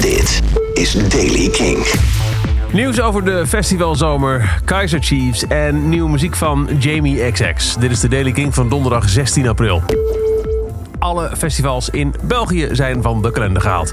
Dit is Daily King. Nieuws over de festivalzomer, Kaiser Chiefs en nieuwe muziek van Jamie XX. Dit is de Daily King van donderdag 16 april. Alle festivals in België zijn van de kalender gehaald.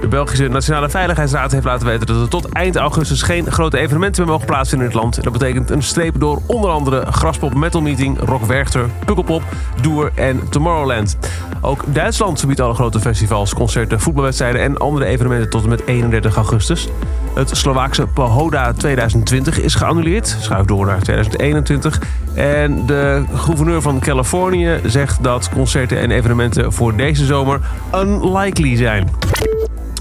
De Belgische Nationale Veiligheidsraad heeft laten weten dat er tot eind augustus geen grote evenementen meer mogen plaatsvinden in het land. Dat betekent een streep door onder andere Graspop Metal Meeting, Rock Werchter, Pukkelpop, Doer en Tomorrowland. Ook Duitsland verbiedt alle grote festivals, concerten, voetbalwedstrijden en andere evenementen tot en met 31 augustus. Het Slovaakse Pohoda 2020 is geannuleerd, schuift door naar 2021. En de gouverneur van Californië zegt dat concerten en evenementen voor deze zomer unlikely zijn.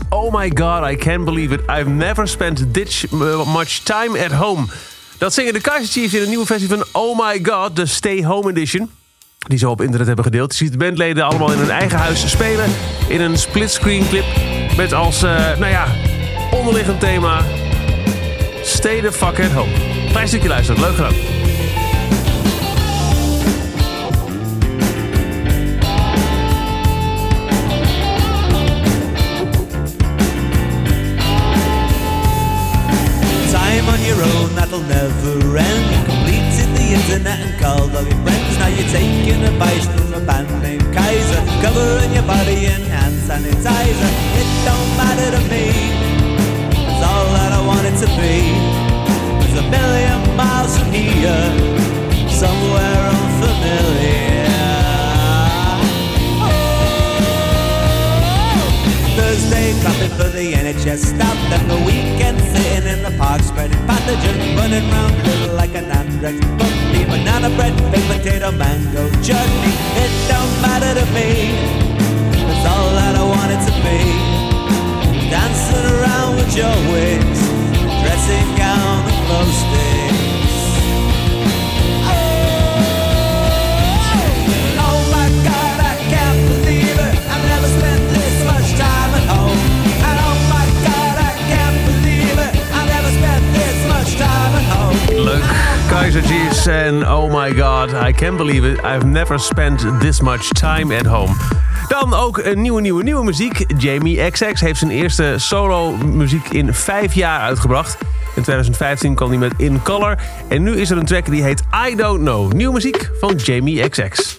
Oh my god, I can't believe it. I've never spent this much time at home. Dat zingen de Kaiser Chiefs in een nieuwe versie van Oh my god, de Stay Home Edition. Die ze op internet hebben gedeeld. Je ziet de bandleden allemaal in hun eigen huis spelen. In een splitscreen clip. Met als, uh, nou ja, onderliggend thema... Stay the fuck at home. Klein stukje luisteren, leuk gedaan. Internet and called all your friends. Now you're taking advice from a band named Kaiser, covering your body in hand sanitizer. It don't matter to me. It's all that I want it to be. It's a million miles from here, somewhere unfamiliar. Oh. Thursday clapping for the NHS the weekend sitting in the park Spreading pathogens, running round little like an andrex Bumpy, banana bread, baked potato, mango chutney Leuk. Kaiser Chiefs en Oh my god, I can't believe it. I've never spent this much time at home. Dan ook een nieuwe, nieuwe, nieuwe muziek. Jamie XX heeft zijn eerste solo muziek in vijf jaar uitgebracht. In 2015 kwam hij met In Color. En nu is er een track die heet I Don't Know. Nieuwe muziek van Jamie XX.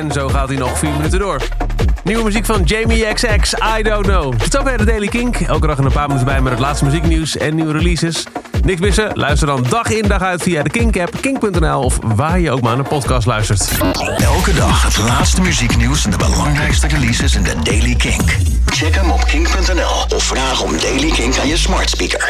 En zo gaat hij nog vier minuten door. Nieuwe muziek van Jamie XX, I Don't Know. Tot zover de Daily Kink. Elke dag een paar minuten bij met het laatste muzieknieuws en nieuwe releases. Niks missen? Luister dan dag in dag uit via de Kink-app, kink.nl of waar je ook maar naar een podcast luistert. Elke dag het laatste muzieknieuws en de belangrijkste releases in de Daily King. Check hem op kink.nl of vraag om Daily King aan je smart speaker.